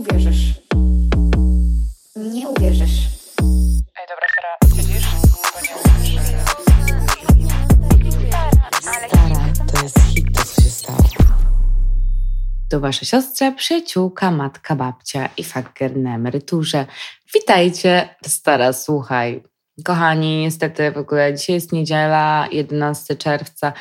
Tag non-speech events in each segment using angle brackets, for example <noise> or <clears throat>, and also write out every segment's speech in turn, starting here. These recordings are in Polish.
uwierzysz. Nie uwierzysz. Ej, dobra, Sara? Bo nie Stara, to jest hit, to co się stało. To wasza siostra, przyjaciółka, matka, babcia i faker na emeryturze. Witajcie, stara, słuchaj. Kochani, niestety w ogóle dzisiaj jest niedziela, 11 czerwca.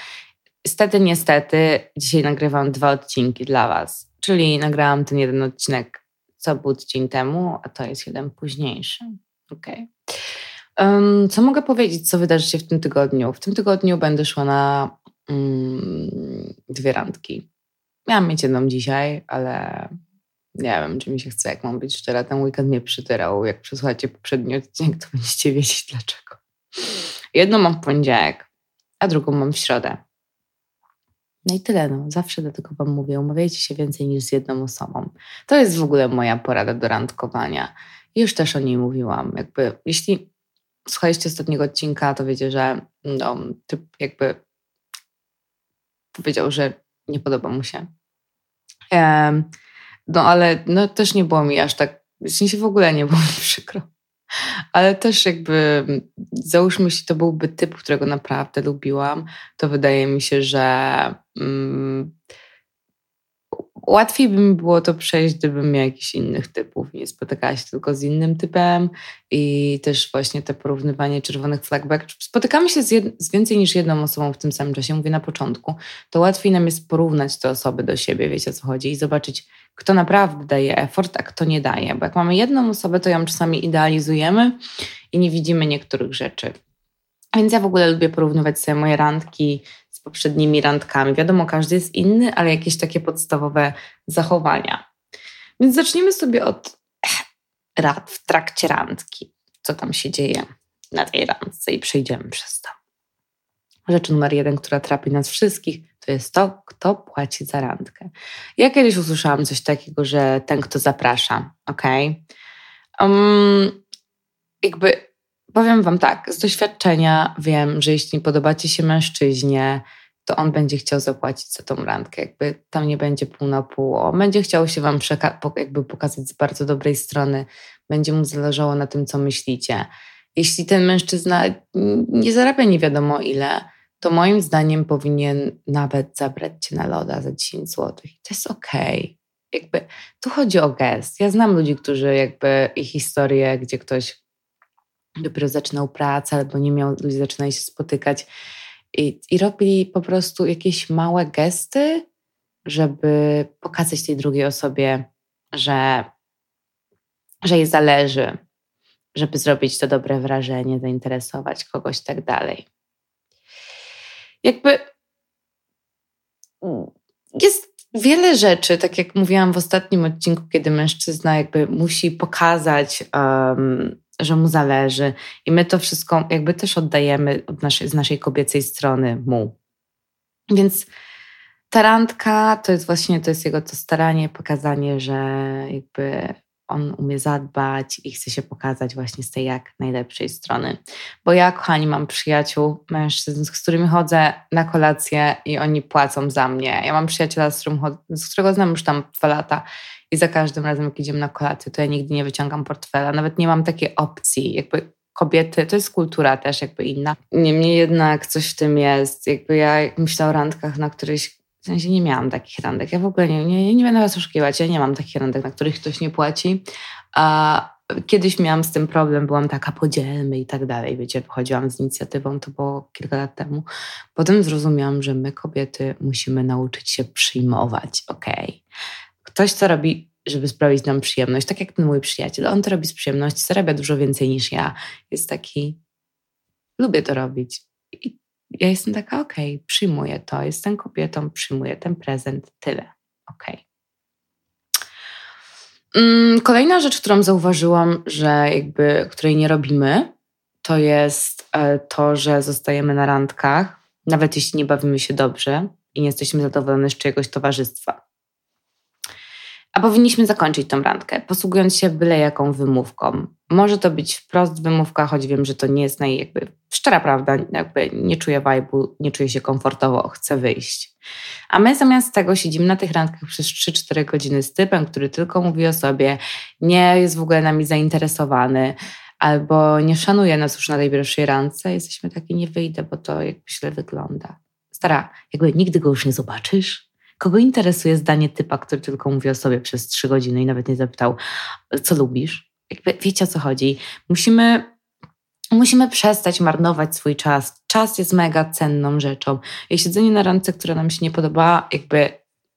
Niestety, niestety, dzisiaj nagrywam dwa odcinki dla was. Czyli nagrałam ten jeden odcinek, co był tydzień temu, a to jest jeden późniejszy. Okej. Um, co mogę powiedzieć, co wydarzy się w tym tygodniu? W tym tygodniu będę szła na mm, dwie randki. Miałam mieć jedną dzisiaj, ale nie wiem, czy mi się chce, jak mam być szczera. Ten weekend mnie przytyrał. Jak przesłuchacie poprzedni odcinek, to będziecie wiedzieć dlaczego. Jedną mam w poniedziałek, a drugą mam w środę. No i tyle, no. Zawsze do tego wam mówię. Umawiajcie się więcej niż z jedną osobą. To jest w ogóle moja porada do randkowania. Już też o niej mówiłam. Jakby, jeśli słuchaliście ostatniego odcinka, to wiecie, że no, typ jakby powiedział, że nie podoba mu się. Em, no ale no, też nie było mi aż tak, w sensie w ogóle nie było mi przykro. Ale też jakby załóżmy, jeśli to byłby typ, którego naprawdę lubiłam, to wydaje mi się, że mm, łatwiej by mi było to przejść, gdybym miał jakichś innych typów. Nie spotykała się tylko z innym typem i też właśnie te porównywanie czerwonych flag. Jak spotykamy się z, jed- z więcej niż jedną osobą w tym samym czasie, mówię na początku, to łatwiej nam jest porównać te osoby do siebie, wiecie o co chodzi, i zobaczyć, kto naprawdę daje effort, a kto nie daje. Bo jak mamy jedną osobę, to ją czasami idealizujemy i nie widzimy niektórych rzeczy. Więc ja w ogóle lubię porównywać sobie moje randki z poprzednimi randkami. Wiadomo, każdy jest inny, ale jakieś takie podstawowe zachowania. Więc zacznijmy sobie od <clears throat> rad w trakcie randki. Co tam się dzieje na tej randce i przejdziemy przez to. Rzecz numer jeden, która trapi nas wszystkich, to jest to, kto płaci za randkę. Ja kiedyś usłyszałam coś takiego, że ten, kto zaprasza, ok? Um, jakby powiem Wam tak, z doświadczenia wiem, że jeśli podobacie się mężczyźnie, to on będzie chciał zapłacić za tą randkę. Jakby tam nie będzie pół na pół. On będzie chciał się Wam jakby pokazać z bardzo dobrej strony. Będzie mu zależało na tym, co myślicie. Jeśli ten mężczyzna nie zarabia nie wiadomo ile, to moim zdaniem powinien nawet zabrać cię na loda za 10 zł. To jest okej. Okay. Jakby tu chodzi o gest. Ja znam ludzi, którzy jakby ich historie, gdzie ktoś dopiero zaczynał pracę albo nie miał, ludzie zaczynali się spotykać i, i robili po prostu jakieś małe gesty, żeby pokazać tej drugiej osobie, że, że jej zależy, żeby zrobić to dobre wrażenie, zainteresować kogoś i tak dalej. Jakby jest wiele rzeczy, tak jak mówiłam w ostatnim odcinku, kiedy mężczyzna jakby musi pokazać, um, że mu zależy i my to wszystko jakby też oddajemy od naszej, z naszej kobiecej strony mu. Więc ta randka to jest właśnie to jest jego to staranie, pokazanie, że jakby on umie zadbać i chce się pokazać właśnie z tej jak najlepszej strony. Bo ja, kochani, mam przyjaciół, mężczyzn, z którymi chodzę na kolację i oni płacą za mnie. Ja mam przyjaciela, z, którym, z którego znam już tam dwa lata i za każdym razem, jak idziemy na kolację, to ja nigdy nie wyciągam portfela. Nawet nie mam takiej opcji. Jakby kobiety, to jest kultura też jakby inna. Niemniej jednak coś w tym jest. Jakby ja myślę o randkach, na któryś w sensie nie miałam takich randek. Ja w ogóle nie, nie, nie będę was oszukiwać. Ja nie mam takich randek, na których ktoś nie płaci. A kiedyś miałam z tym problem, byłam taka podzielmy i tak dalej. Wiecie, wychodziłam z inicjatywą, to było kilka lat temu. Potem zrozumiałam, że my kobiety musimy nauczyć się przyjmować, okej. Okay. Ktoś, co robi, żeby sprawić nam przyjemność, tak jak ten mój przyjaciel, on to robi z przyjemności, zarabia dużo więcej niż ja. Jest taki, lubię to robić. I ja jestem taka, okej, okay, przyjmuję to, jestem kobietą, przyjmuję ten prezent, tyle, okej. Okay. Kolejna rzecz, którą zauważyłam, że jakby, której nie robimy, to jest e, to, że zostajemy na randkach, nawet jeśli nie bawimy się dobrze i nie jesteśmy zadowolone z czyjegoś towarzystwa. A powinniśmy zakończyć tą randkę, posługując się byle jaką wymówką. Może to być wprost wymówka, choć wiem, że to nie jest naj, jakby szczera prawda, jakby nie czuję vibe'u, nie czuję się komfortowo, chcę wyjść. A my zamiast tego siedzimy na tych randkach przez 3-4 godziny z typem, który tylko mówi o sobie, nie jest w ogóle nami zainteresowany, albo nie szanuje nas już na tej pierwszej randce, jesteśmy takie, nie wyjdę, bo to jakby źle wygląda. Stara, jakby nigdy go już nie zobaczysz, Kogo interesuje zdanie typa, który tylko mówi o sobie przez trzy godziny i nawet nie zapytał, co lubisz? Jakby wiecie o co chodzi. Musimy, musimy przestać marnować swój czas. Czas jest mega cenną rzeczą. I siedzenie na randce, która nam się nie podoba, jakby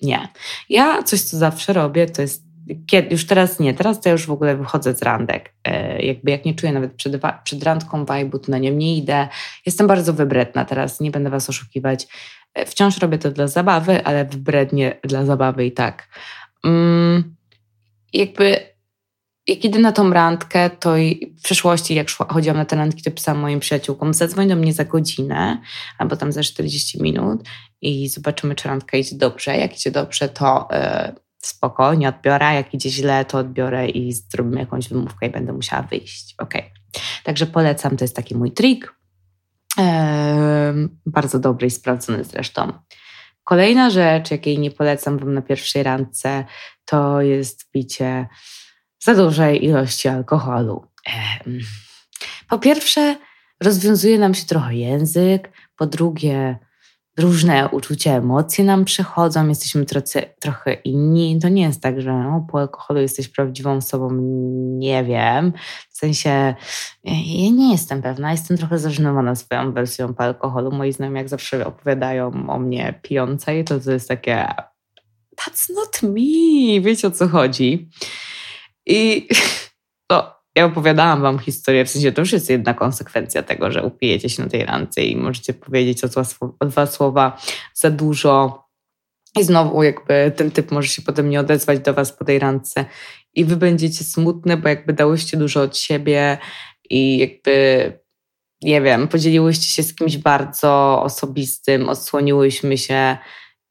nie. Ja coś, co zawsze robię, to jest kiedy, już teraz nie, teraz to ja już w ogóle wychodzę z randek. E, jakby jak nie czuję nawet przed, przed randką vibe'u, to na nią nie idę. Jestem bardzo wybredna teraz, nie będę was oszukiwać. Wciąż robię to dla zabawy, ale wybrednie dla zabawy i tak. Mm, jakby jak idę na tą randkę, to w przeszłości, jak szła, chodziłam na te randki, to pisałam moim przyjaciółkom, zadzwoń do mnie za godzinę albo tam za 40 minut i zobaczymy, czy randka idzie dobrze. Jak idzie dobrze, to yy, spoko, nie odbiorę. Jak idzie źle, to odbiorę i zrobimy jakąś wymówkę i będę musiała wyjść. Ok. Także polecam, to jest taki mój trik bardzo dobry i sprawdzony zresztą. Kolejna rzecz, jakiej nie polecam Wam na pierwszej randce, to jest picie za dużej ilości alkoholu. Po pierwsze, rozwiązuje nam się trochę język, po drugie, różne uczucia, emocje nam przychodzą, jesteśmy trocy, trochę inni. To nie jest tak, że no, po alkoholu jesteś prawdziwą osobą, nie wiem. W sensie, ja nie jestem pewna, jestem trochę zażenowana swoją wersją po alkoholu. Moi znajomi jak zawsze opowiadają o mnie pijącej, to to jest takie that's not me, wiecie o co chodzi. I <laughs> ja opowiadałam wam historię, w sensie to już jest jedna konsekwencja tego, że upijecie się na tej randce i możecie powiedzieć o dwa słowa za dużo. I znowu jakby ten typ może się potem nie odezwać do was po tej randce. I wy będziecie smutne, bo jakby dałyście dużo od siebie i jakby nie wiem, podzieliłyście się z kimś bardzo osobistym, odsłoniłyśmy się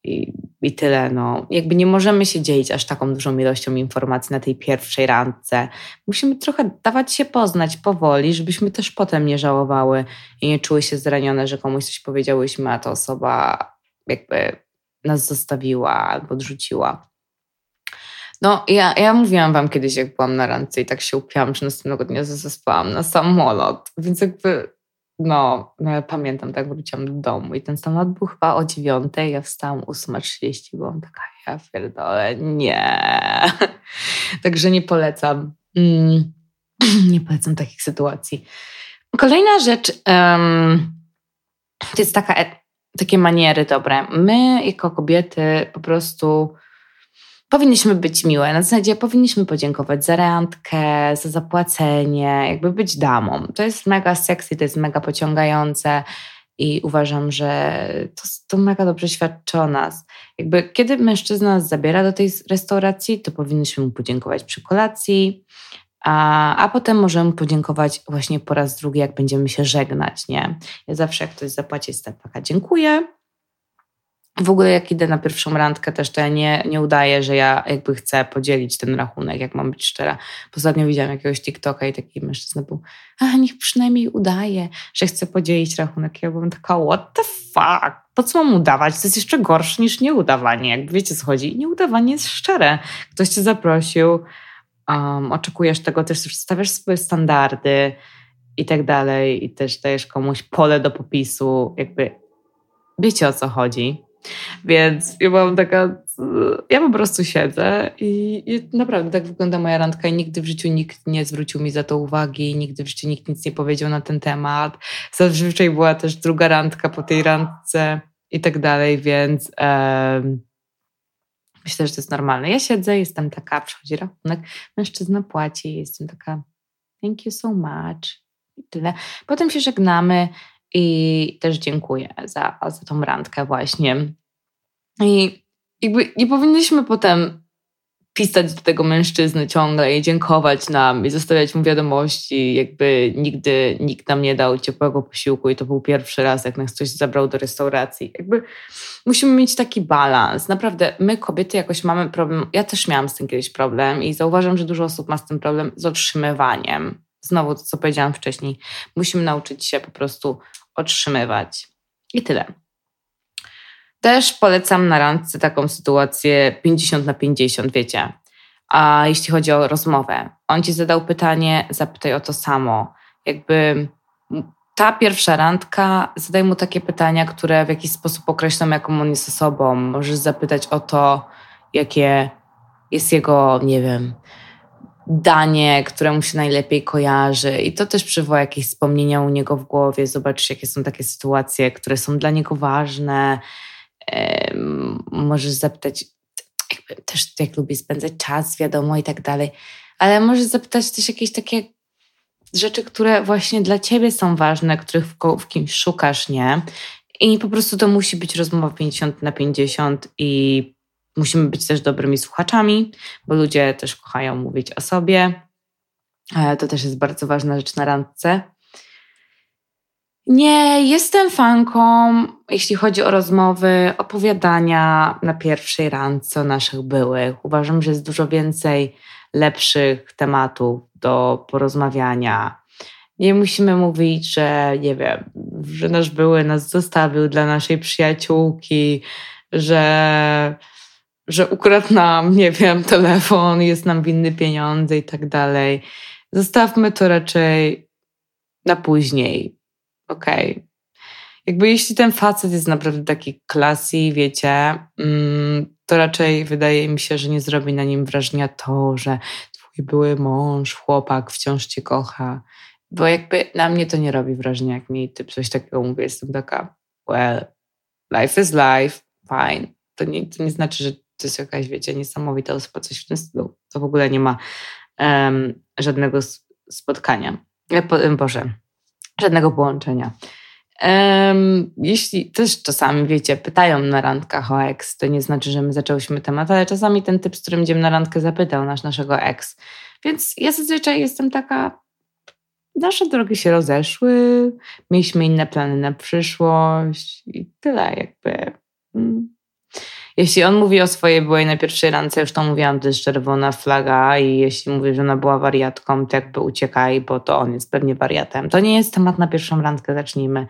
i, I tyle. No. Jakby nie możemy się dzielić aż taką dużą ilością informacji na tej pierwszej randce. Musimy trochę dawać się poznać powoli, żebyśmy też potem nie żałowały i nie czuły się zranione, że komuś coś powiedziałyśmy, a ta osoba jakby nas zostawiła albo odrzuciła. No, ja, ja mówiłam wam kiedyś, jak byłam na randce i tak się upiłam, że następnego dnia zaspałam na samolot, więc jakby no, no pamiętam, tak wróciłam do domu i ten samolot był chyba o dziewiątej, ja wstałam 8.30, byłam taka, ja pierdolę, nie. <laughs> Także nie polecam. Mm, <clears throat> nie polecam takich sytuacji. Kolejna rzecz um, to jest taka, e, takie maniery dobre. My jako kobiety po prostu powinniśmy być miłe. Na zasadzie powinniśmy podziękować za randkę, za zapłacenie, jakby być damą. To jest mega sexy, to jest mega pociągające i uważam, że to, to mega dobrze świadczy o nas. Jakby kiedy mężczyzna nas zabiera do tej restauracji, to powinniśmy mu podziękować przy kolacji, a, a potem możemy podziękować właśnie po raz drugi, jak będziemy się żegnać, nie? Ja zawsze jak ktoś zapłaci, jestem taka dziękuję, w ogóle jak idę na pierwszą randkę też, to ja nie, nie udaję, że ja jakby chcę podzielić ten rachunek, jak mam być szczera. Ostatnio widziałam jakiegoś TikToka i taki mężczyzna był, a niech przynajmniej udaje, że chce podzielić rachunek. Ja byłam taka, what the fuck? Po co mam udawać? To jest jeszcze gorsze niż nieudawanie. Jakby wiecie, co chodzi. Nieudawanie jest szczere. Ktoś cię zaprosił, um, oczekujesz tego, też stawiasz swoje standardy i tak dalej i też dajesz komuś pole do popisu. Jakby wiecie, o co chodzi. Więc ja byłam taka, ja po prostu siedzę i, i, naprawdę tak wygląda moja randka i nigdy w życiu nikt nie zwrócił mi za to uwagi, nigdy w życiu nikt nic nie powiedział na ten temat. Zazwyczaj była też druga randka po tej randce i tak dalej, więc um, myślę, że to jest normalne. Ja siedzę, jestem taka, przychodzi rachunek, mężczyzna płaci, jestem taka thank you so much i tyle. Potem się żegnamy i też dziękuję za, za tą randkę właśnie. I jakby nie powinniśmy potem pisać do tego mężczyzny ciągle i dziękować nam i zostawiać mu wiadomości. Jakby nigdy nikt nam nie dał ciepłego posiłku i to był pierwszy raz, jak nas ktoś zabrał do restauracji. Jakby musimy mieć taki balans. Naprawdę, my kobiety jakoś mamy problem. Ja też miałam z tym kiedyś problem i zauważam, że dużo osób ma z tym problem z otrzymywaniem. Znowu to, co powiedziałam wcześniej. Musimy nauczyć się po prostu otrzymywać. I tyle. Też polecam na randce taką sytuację 50 na 50, wiecie. A jeśli chodzi o rozmowę, on ci zadał pytanie, zapytaj o to samo. Jakby ta pierwsza randka, zadaj mu takie pytania, które w jakiś sposób określą, jaką on jest osobą. Możesz zapytać o to, jakie jest jego, nie wiem, danie, które mu się najlepiej kojarzy. I to też przywoła jakieś wspomnienia u niego w głowie. Zobaczysz, jakie są takie sytuacje, które są dla niego ważne możesz zapytać, jakby też jak lubi spędzać czas, wiadomo i tak dalej, ale możesz zapytać też jakieś takie rzeczy, które właśnie dla ciebie są ważne, których w, w kimś szukasz, nie? I po prostu to musi być rozmowa 50 na 50 i musimy być też dobrymi słuchaczami, bo ludzie też kochają mówić o sobie. E, to też jest bardzo ważna rzecz na randce. Nie, jestem fanką, jeśli chodzi o rozmowy, opowiadania na pierwszej randce o naszych byłych. Uważam, że jest dużo więcej lepszych tematów do porozmawiania. Nie musimy mówić, że nie wiem, że nasz były nas zostawił dla naszej przyjaciółki, że, że ukradł nam, nie wiem, telefon, jest nam winny pieniądze i tak dalej. Zostawmy to raczej na później okej. Okay. Jakby jeśli ten facet jest naprawdę taki klasy, wiecie, mm, to raczej wydaje mi się, że nie zrobi na nim wrażenia to, że twój były mąż, chłopak wciąż cię kocha. Bo jakby na mnie to nie robi wrażenia, jak mi typ coś takiego mówi. Jestem taka, well, life is life, fine. To nie, to nie znaczy, że to jest jakaś, wiecie, niesamowita osoba, coś w tym stylu. To w ogóle nie ma um, żadnego spotkania. Boże, żadnego połączenia. Um, jeśli też czasami, wiecie, pytają na randkach o ex, to nie znaczy, że my zaczęłyśmy temat, ale czasami ten typ, z którym idziemy na randkę, zapytał nasz, naszego ex. Więc ja zazwyczaj jestem taka, nasze drogi się rozeszły, mieliśmy inne plany na przyszłość i tyle jakby. Mm. Jeśli on mówi o swojej byłej na pierwszej randce, już to mówiłam, to jest czerwona flaga i jeśli mówi, że ona była wariatką, to jakby uciekaj, bo to on jest pewnie wariatem. To nie jest temat na pierwszą randkę, zacznijmy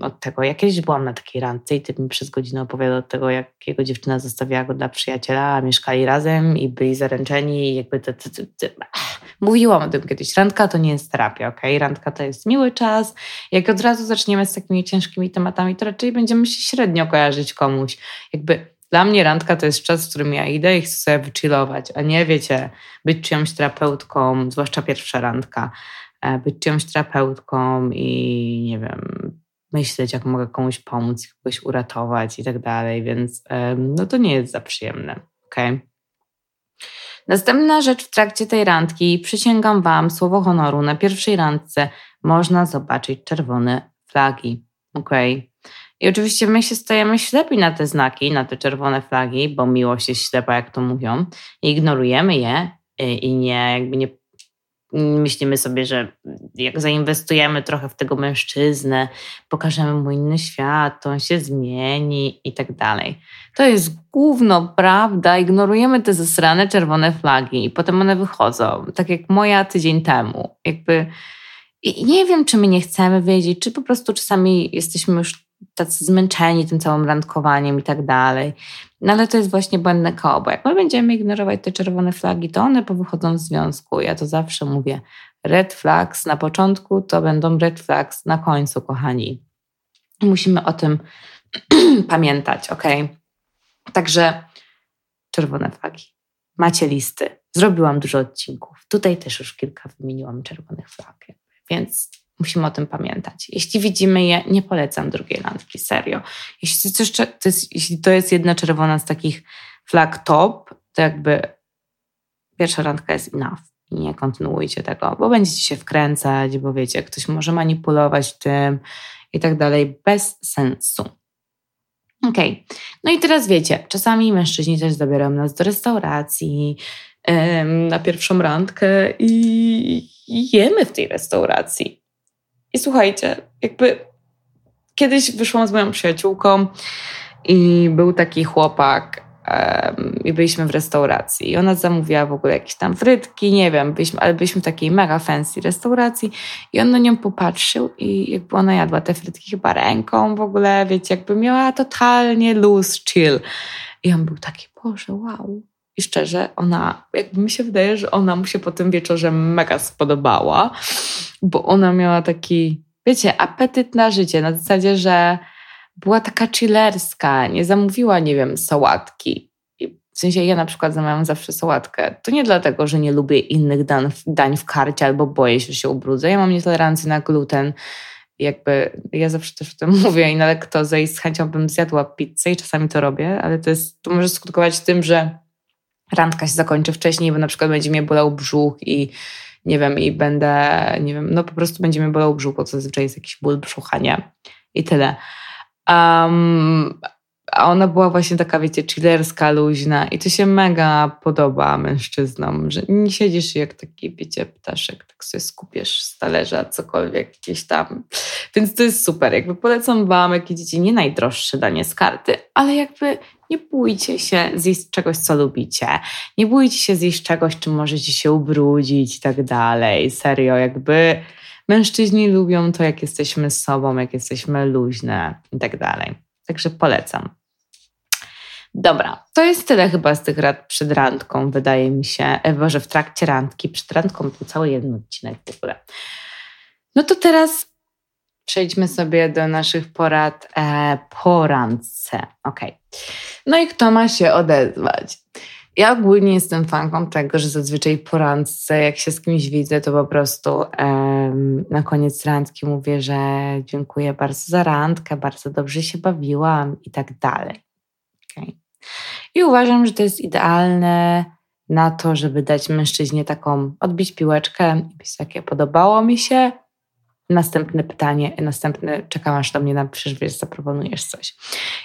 od tego. Ja kiedyś byłam na takiej randce i typ mi przez godzinę opowiadał od tego, jak jego dziewczyna zostawiła go dla przyjaciela, a mieszkali razem i byli zaręczeni i jakby te. Mówiłam o tym kiedyś. Randka to nie jest terapia, ok? Randka to jest miły czas. Jak od razu zaczniemy z takimi ciężkimi tematami, to raczej będziemy się średnio kojarzyć komuś. Jakby dla mnie randka to jest czas, w którym ja idę i chcę sobie wychillować, a nie, wiecie, być czyjąś terapeutką, zwłaszcza pierwsza randka. E, być czyjąś terapeutką i nie wiem, myśleć, jak mogę komuś pomóc, kogoś uratować i tak dalej, więc no to nie jest za przyjemne. Okay? Następna rzecz w trakcie tej randki, przysięgam Wam, słowo honoru, na pierwszej randce można zobaczyć czerwone flagi. Okay? I oczywiście my się stajemy ślepi na te znaki, na te czerwone flagi, bo miłość jest ślepa, jak to mówią, i ignorujemy je y, i nie, jakby nie myślimy sobie, że jak zainwestujemy trochę w tego mężczyznę, pokażemy mu inny świat, on się zmieni i tak dalej. To jest główno prawda, ignorujemy te zasrane czerwone flagi i potem one wychodzą, tak jak moja tydzień temu. Jakby i nie wiem, czy my nie chcemy wiedzieć, czy po prostu czasami jesteśmy już tacy zmęczeni tym całym randkowaniem i tak dalej. No ale to jest właśnie błędne koło, bo jak my będziemy ignorować te czerwone flagi, to one powychodzą w związku. Ja to zawsze mówię. Red flags na początku to będą red flags na końcu, kochani. Musimy o tym <clears throat> pamiętać, ok? Także czerwone flagi. Macie listy. Zrobiłam dużo odcinków. Tutaj też już kilka wymieniłam czerwonych flag. Więc Musimy o tym pamiętać. Jeśli widzimy je, nie polecam drugiej randki, serio. Jeśli to, jeszcze, to jest, jeśli to jest jedna czerwona z takich flag top, to jakby pierwsza randka jest enough. I nie kontynuujcie tego, bo będziecie się wkręcać, bo wiecie, ktoś może manipulować tym i tak dalej, bez sensu. Okej. No i teraz wiecie, czasami mężczyźni też zabierają nas do restauracji em, na pierwszą randkę i jemy w tej restauracji. I słuchajcie, jakby kiedyś wyszłam z moją przyjaciółką i był taki chłopak em, i byliśmy w restauracji i ona zamówiła w ogóle jakieś tam frytki, nie wiem, byliśmy, ale byliśmy w takiej mega fancy restauracji i on na nią popatrzył i jakby ona jadła te frytki chyba ręką w ogóle, wiecie, jakby miała totalnie loose chill. I on był taki, Boże, wow. I szczerze, ona, jakby mi się wydaje, że ona mu się po tym wieczorze mega spodobała, bo ona miała taki, wiecie, apetyt na życie, na zasadzie, że była taka chillerska, nie zamówiła, nie wiem, sałatki. W sensie ja na przykład zamawiam zawsze sałatkę. To nie dlatego, że nie lubię innych dań, dań w karcie albo boję się, że się ubrudzę. Ja mam nietolerancję na gluten. Jakby ja zawsze też o tym <laughs> mówię i na laktozę i z chęcią bym zjadła pizzę i czasami to robię, ale to, jest, to może skutkować tym, że randka się zakończy wcześniej, bo na przykład będzie mnie bolał brzuch i nie wiem, i będę, nie wiem, no po prostu będzie mnie bolał brzuch, bo to zazwyczaj jest jakiś ból brzucha, nie? I tyle. Um, a ona była właśnie taka, wiecie, chillerska, luźna i to się mega podoba mężczyznom, że nie siedzisz jak taki, wiecie, ptaszek, tak sobie skupiesz z talerza, cokolwiek gdzieś tam. Więc to jest super. Jakby polecam wam, jak idziecie, nie najdroższe danie z karty, ale jakby nie bójcie się zjeść czegoś, co lubicie. Nie bójcie się zjeść czegoś, czym możecie się ubrudzić i tak dalej. Serio, jakby mężczyźni lubią to, jak jesteśmy sobą, jak jesteśmy luźne i tak dalej. Także polecam. Dobra, to jest tyle chyba z tych rad przed randką, wydaje mi się. E, Boże, w trakcie randki, przed randką to cały jeden odcinek w ogóle. No to teraz przejdźmy sobie do naszych porad e, po randce. Okej. No i kto ma się odezwać? Ja ogólnie jestem fanką tego, że zazwyczaj po randce, jak się z kimś widzę, to po prostu em, na koniec randki mówię, że dziękuję bardzo za randkę, bardzo dobrze się bawiłam i tak dalej. Okej. I uważam, że to jest idealne na to, żeby dać mężczyźnie taką, odbić piłeczkę i być takie, podobało mi się, następne pytanie, następne, czekam aż do mnie napiszesz, wiesz, zaproponujesz coś.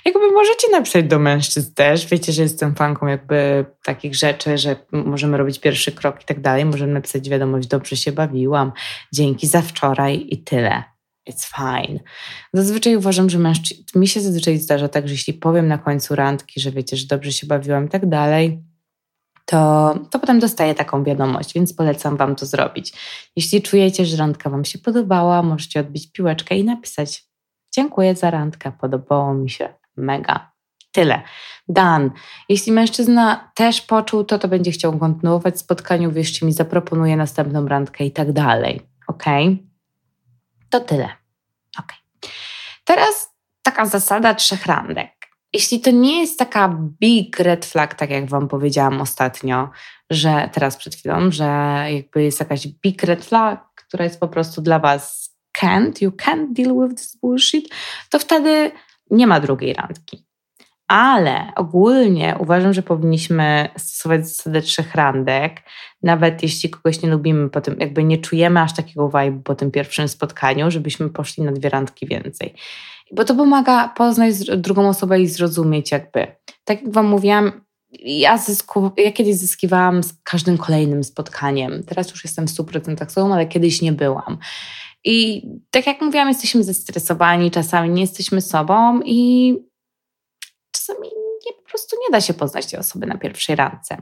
Jakby możecie napisać do mężczyzn też, wiecie, że jestem fanką jakby takich rzeczy, że możemy robić pierwszy krok i tak dalej, możemy napisać wiadomość, dobrze się bawiłam, dzięki za wczoraj i tyle. It's fine. Zazwyczaj uważam, że mężczyzn, mi się zazwyczaj zdarza tak, że jeśli powiem na końcu randki, że wiecie, że dobrze się bawiłam i tak dalej, to, to potem dostaję taką wiadomość, więc polecam Wam to zrobić. Jeśli czujecie, że randka Wam się podobała, możecie odbić piłeczkę i napisać dziękuję za randkę, podobało mi się, mega. Tyle. Dan. Jeśli mężczyzna też poczuł to, to będzie chciał kontynuować spotkanie, uwierzcie mi, zaproponuje następną randkę i tak dalej. Ok? To tyle. Ok. Teraz taka zasada trzech randek. Jeśli to nie jest taka big red flag, tak jak Wam powiedziałam ostatnio, że teraz przed chwilą, że jakby jest jakaś big red flag, która jest po prostu dla Was can't, you can't deal with this bullshit, to wtedy nie ma drugiej randki. Ale ogólnie uważam, że powinniśmy stosować zasadę trzech randek, nawet jeśli kogoś nie lubimy, potem jakby nie czujemy aż takiego vibe po tym pierwszym spotkaniu, żebyśmy poszli na dwie randki więcej. Bo to pomaga poznać drugą osobę i zrozumieć jakby. Tak jak Wam mówiłam, ja, zysku, ja kiedyś zyskiwałam z każdym kolejnym spotkaniem. Teraz już jestem w 100% sobą, ale kiedyś nie byłam. I tak jak mówiłam, jesteśmy zestresowani, czasami nie jesteśmy sobą i czasami nie, po prostu nie da się poznać tej osoby na pierwszej randce.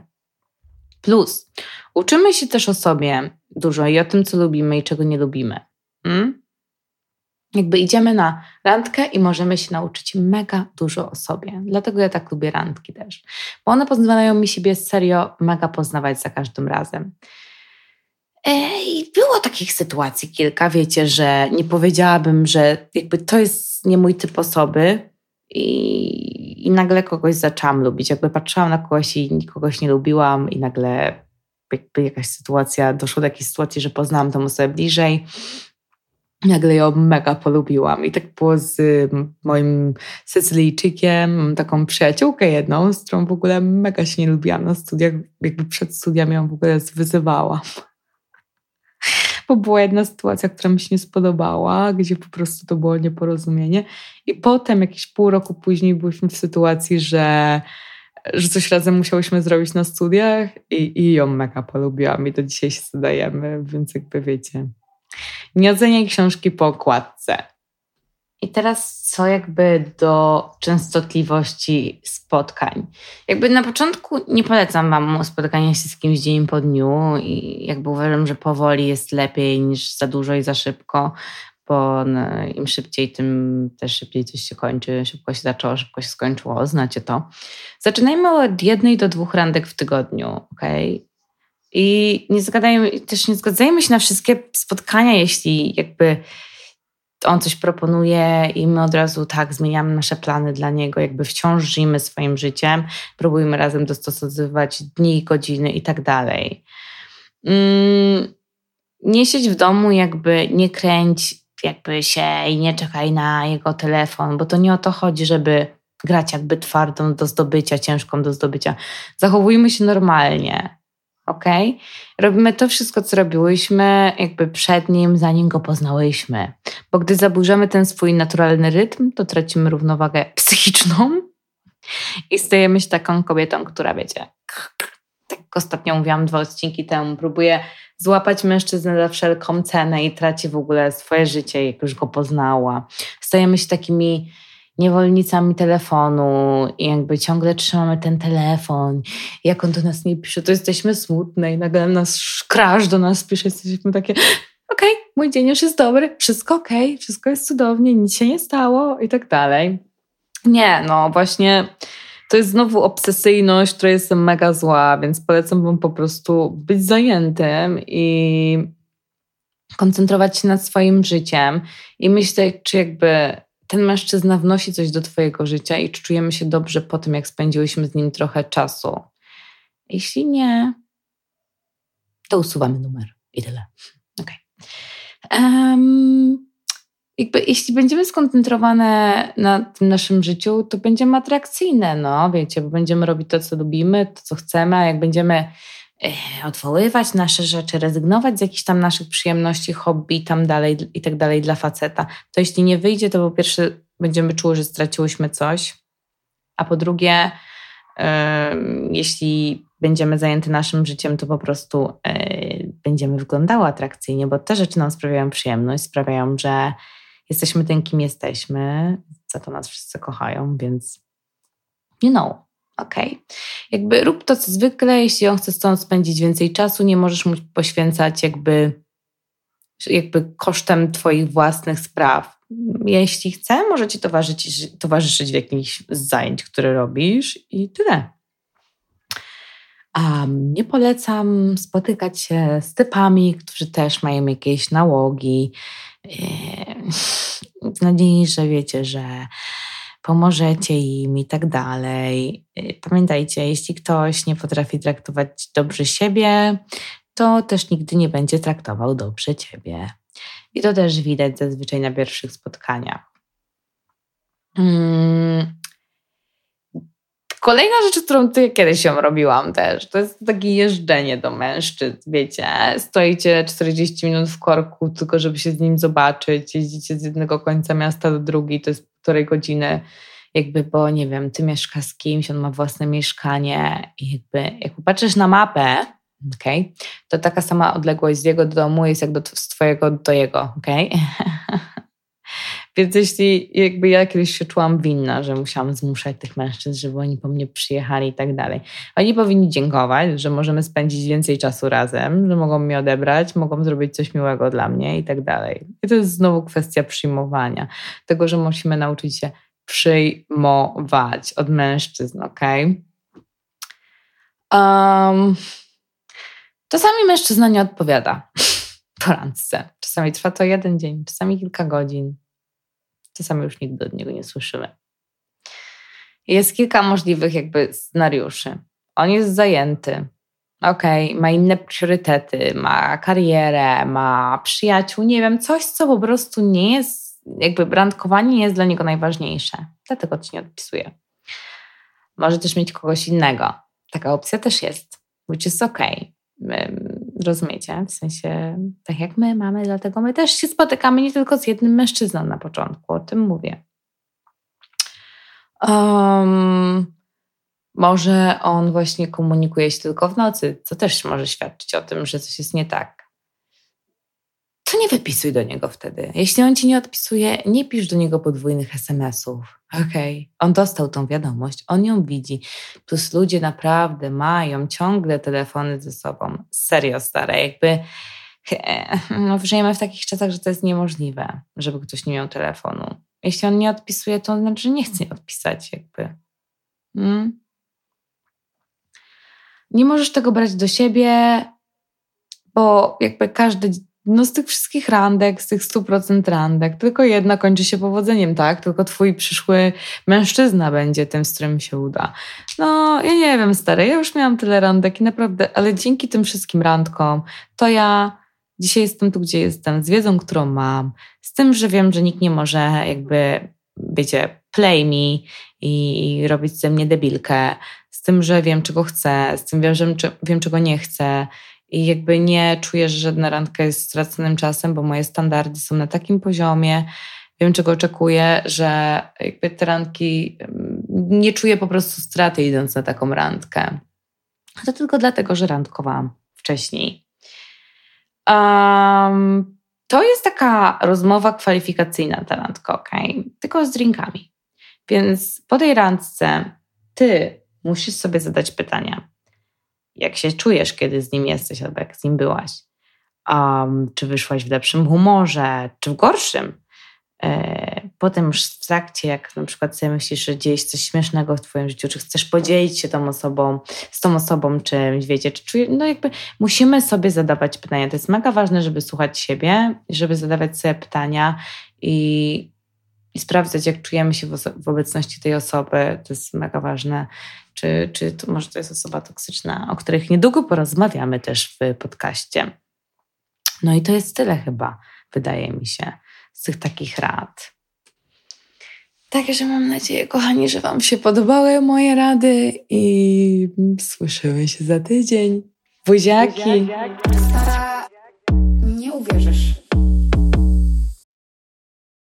Plus, uczymy się też o sobie dużo i o tym, co lubimy i czego nie lubimy. Mm? Jakby idziemy na randkę i możemy się nauczyć mega dużo o sobie. Dlatego ja tak lubię randki też. Bo one pozwalają mi siebie serio mega poznawać za każdym razem. I było takich sytuacji kilka, wiecie, że nie powiedziałabym, że jakby to jest nie mój typ osoby i, i nagle kogoś zaczęłam lubić. Jakby patrzyłam na kogoś i kogoś nie lubiłam i nagle jakby jakaś sytuacja, doszło do jakiejś sytuacji, że poznałam tą osobę bliżej nagle ją mega polubiłam. I tak było z moim Sycylijczykiem, taką przyjaciółkę jedną, z którą w ogóle mega się nie lubiłam na studiach, jakby przed studiami ją w ogóle wyzywałam. <laughs> bo była jedna sytuacja, która mi się nie spodobała, gdzie po prostu to było nieporozumienie. I potem, jakieś pół roku później, byliśmy w sytuacji, że, że coś razem musiałyśmy zrobić na studiach i, i ją mega polubiłam i do dzisiaj się zadajemy, więc jakby wiecie. Nie oceniaj książki po okładce. I teraz co jakby do częstotliwości spotkań. Jakby na początku nie polecam Wam spotkania się z kimś dzień po dniu i jakby uważam, że powoli jest lepiej niż za dużo i za szybko, bo no, im szybciej, tym też szybciej coś się kończy. Szybko się zaczęło, szybko się skończyło, znacie to. Zaczynajmy od jednej do dwóch randek w tygodniu, ok? I nie też nie zgadzajmy się na wszystkie spotkania, jeśli jakby on coś proponuje i my od razu tak zmieniamy nasze plany dla niego, jakby wciąż żyjemy swoim życiem, próbujemy razem dostosowywać dni, godziny i tak dalej. Mm, nie siedź w domu, jakby nie kręć jakby się i nie czekaj na jego telefon, bo to nie o to chodzi, żeby grać jakby twardą do zdobycia, ciężką do zdobycia. Zachowujmy się normalnie ok? Robimy to wszystko, co robiłyśmy jakby przed nim, zanim go poznałyśmy. Bo gdy zaburzamy ten swój naturalny rytm, to tracimy równowagę psychiczną i stajemy się taką kobietą, która wiecie, tak ostatnio mówiłam dwa odcinki temu, próbuje złapać mężczyznę za wszelką cenę i traci w ogóle swoje życie, jak już go poznała. Stajemy się takimi niewolnicami telefonu i jakby ciągle trzymamy ten telefon. Jak on do nas nie pisze, to jesteśmy smutne i nagle nas krasz do nas pisze, jesteśmy takie okej, okay, mój dzień już jest dobry, wszystko okej, okay, wszystko jest cudownie, nic się nie stało i tak dalej. Nie, no właśnie to jest znowu obsesyjność, która jest mega zła, więc polecam wam po prostu być zajętym i koncentrować się nad swoim życiem i myśleć, czy jakby ten mężczyzna wnosi coś do Twojego życia i czy czujemy się dobrze po tym, jak spędziłyśmy z nim trochę czasu. Jeśli nie, to usuwamy numer i tyle. Okay. Um, jakby, jeśli będziemy skoncentrowane na tym naszym życiu, to będziemy atrakcyjne, no wiecie, bo będziemy robić to, co lubimy, to, co chcemy, a jak będziemy odwoływać nasze rzeczy, rezygnować z jakichś tam naszych przyjemności, hobby tam dalej i tak dalej dla faceta, to jeśli nie wyjdzie, to po pierwsze będziemy czuły, że straciłyśmy coś, a po drugie, jeśli będziemy zajęty naszym życiem, to po prostu e, będziemy wyglądały atrakcyjnie, bo te rzeczy nam sprawiają przyjemność, sprawiają, że jesteśmy tym, kim jesteśmy, za to nas wszyscy kochają, więc you know, ok. Jakby rób to co zwykle, jeśli on chce stąd spędzić więcej czasu, nie możesz mu poświęcać jakby, jakby kosztem twoich własnych spraw. Jeśli chce, może ci towarzyszyć, towarzyszyć w jakichś zajęć, które robisz i tyle. A nie polecam spotykać się z typami, którzy też mają jakieś nałogi. <laughs> W nadziei, że wiecie, że pomożecie im i tak dalej. Y, pamiętajcie, jeśli ktoś nie potrafi traktować dobrze siebie, to też nigdy nie będzie traktował dobrze ciebie. I to też widać zazwyczaj na pierwszych spotkaniach. Hmm. Kolejna rzecz, którą ty kiedyś ją robiłam też, to jest takie jeżdżenie do mężczyzn, wiecie. Stoicie 40 minut w korku, tylko żeby się z nim zobaczyć, jeździcie z jednego końca miasta do drugiej, to jest półtorej godziny, jakby, bo nie wiem, ty mieszkasz z kimś, on ma własne mieszkanie i jakby, jak popatrzysz na mapę, okay, to taka sama odległość z jego domu jest jak do, z twojego do jego, okej? Okay? Więc jeśli jakby ja kiedyś się czułam winna, że musiałam zmuszać tych mężczyzn, żeby oni po mnie przyjechali i tak dalej. Oni powinni dziękować, że możemy spędzić więcej czasu razem, że mogą mnie odebrać, mogą zrobić coś miłego dla mnie i tak dalej. I to jest znowu kwestia przyjmowania. Tego, że musimy nauczyć się przyjmować od mężczyzn, ok? Um, czasami mężczyzna nie odpowiada <laughs> po randce. Czasami trwa to jeden dzień, czasami kilka godzin. Czasami już nigdy od niego nie słyszymy. Jest kilka możliwych jakby scenariuszy. On jest zajęty. Okej, okay, ma inne priorytety, ma karierę, ma przyjaciół, nie wiem, coś, co po prostu nie jest, jakby brandkowanie nie jest dla niego najważniejsze. Dlatego ci nie odpisuje. Może też mieć kogoś innego. Taka opcja też jest, which is okay. Rozumiecie? W sensie, tak jak my mamy, dlatego my też się spotykamy nie tylko z jednym mężczyzną na początku, o tym mówię. Um, może on właśnie komunikuje się tylko w nocy, co też może świadczyć o tym, że coś jest nie tak. To nie wypisuj do niego wtedy. Jeśli on ci nie odpisuje, nie pisz do niego podwójnych SMS-ów. Okej, okay. on dostał tą wiadomość, on ją widzi. Plus ludzie naprawdę mają ciągle telefony ze sobą. Serio, stare, jakby no, żyjemy w takich czasach, że to jest niemożliwe, żeby ktoś nie miał telefonu. Jeśli on nie odpisuje, to znaczy, że nie chce odpisać, jakby. Hmm? Nie możesz tego brać do siebie, bo jakby każdy no z tych wszystkich randek, z tych 100% randek, tylko jedna kończy się powodzeniem, tak? Tylko twój przyszły mężczyzna będzie tym, z którym się uda. No, ja nie wiem, stary, ja już miałam tyle randek i naprawdę, ale dzięki tym wszystkim randkom, to ja dzisiaj jestem tu, gdzie jestem, z wiedzą, którą mam, z tym, że wiem, że nikt nie może jakby, wiecie, play me i robić ze mnie debilkę, z tym, że wiem, czego chcę, z tym, wiem, że wiem, czego nie chcę i jakby nie czuję, że żadna randka jest straconym czasem, bo moje standardy są na takim poziomie, wiem czego oczekuję, że jakby te randki, nie czuję po prostu straty idąc na taką randkę. To tylko dlatego, że randkowałam wcześniej. Um, to jest taka rozmowa kwalifikacyjna, ta randka, ok? Tylko z drinkami. Więc po tej randce ty musisz sobie zadać pytania jak się czujesz, kiedy z nim jesteś albo jak z nim byłaś. Um, czy wyszłaś w lepszym humorze, czy w gorszym. E, potem już w trakcie, jak na przykład sobie myślisz, że dzieje się coś śmiesznego w twoim życiu, czy chcesz podzielić się tą osobą, z tą osobą czymś, wiecie, czy czuje, no jakby musimy sobie zadawać pytania. To jest mega ważne, żeby słuchać siebie, żeby zadawać sobie pytania i, i sprawdzać, jak czujemy się w, obecności tej osoby. To jest mega ważne czy, czy to może to jest osoba toksyczna, o których niedługo porozmawiamy też w podcaście. No i to jest tyle chyba, wydaje mi się, z tych takich rad. Także mam nadzieję, kochani, że Wam się podobały moje rady i słyszymy się za tydzień. Buziaki! Stara, nie uwierzysz.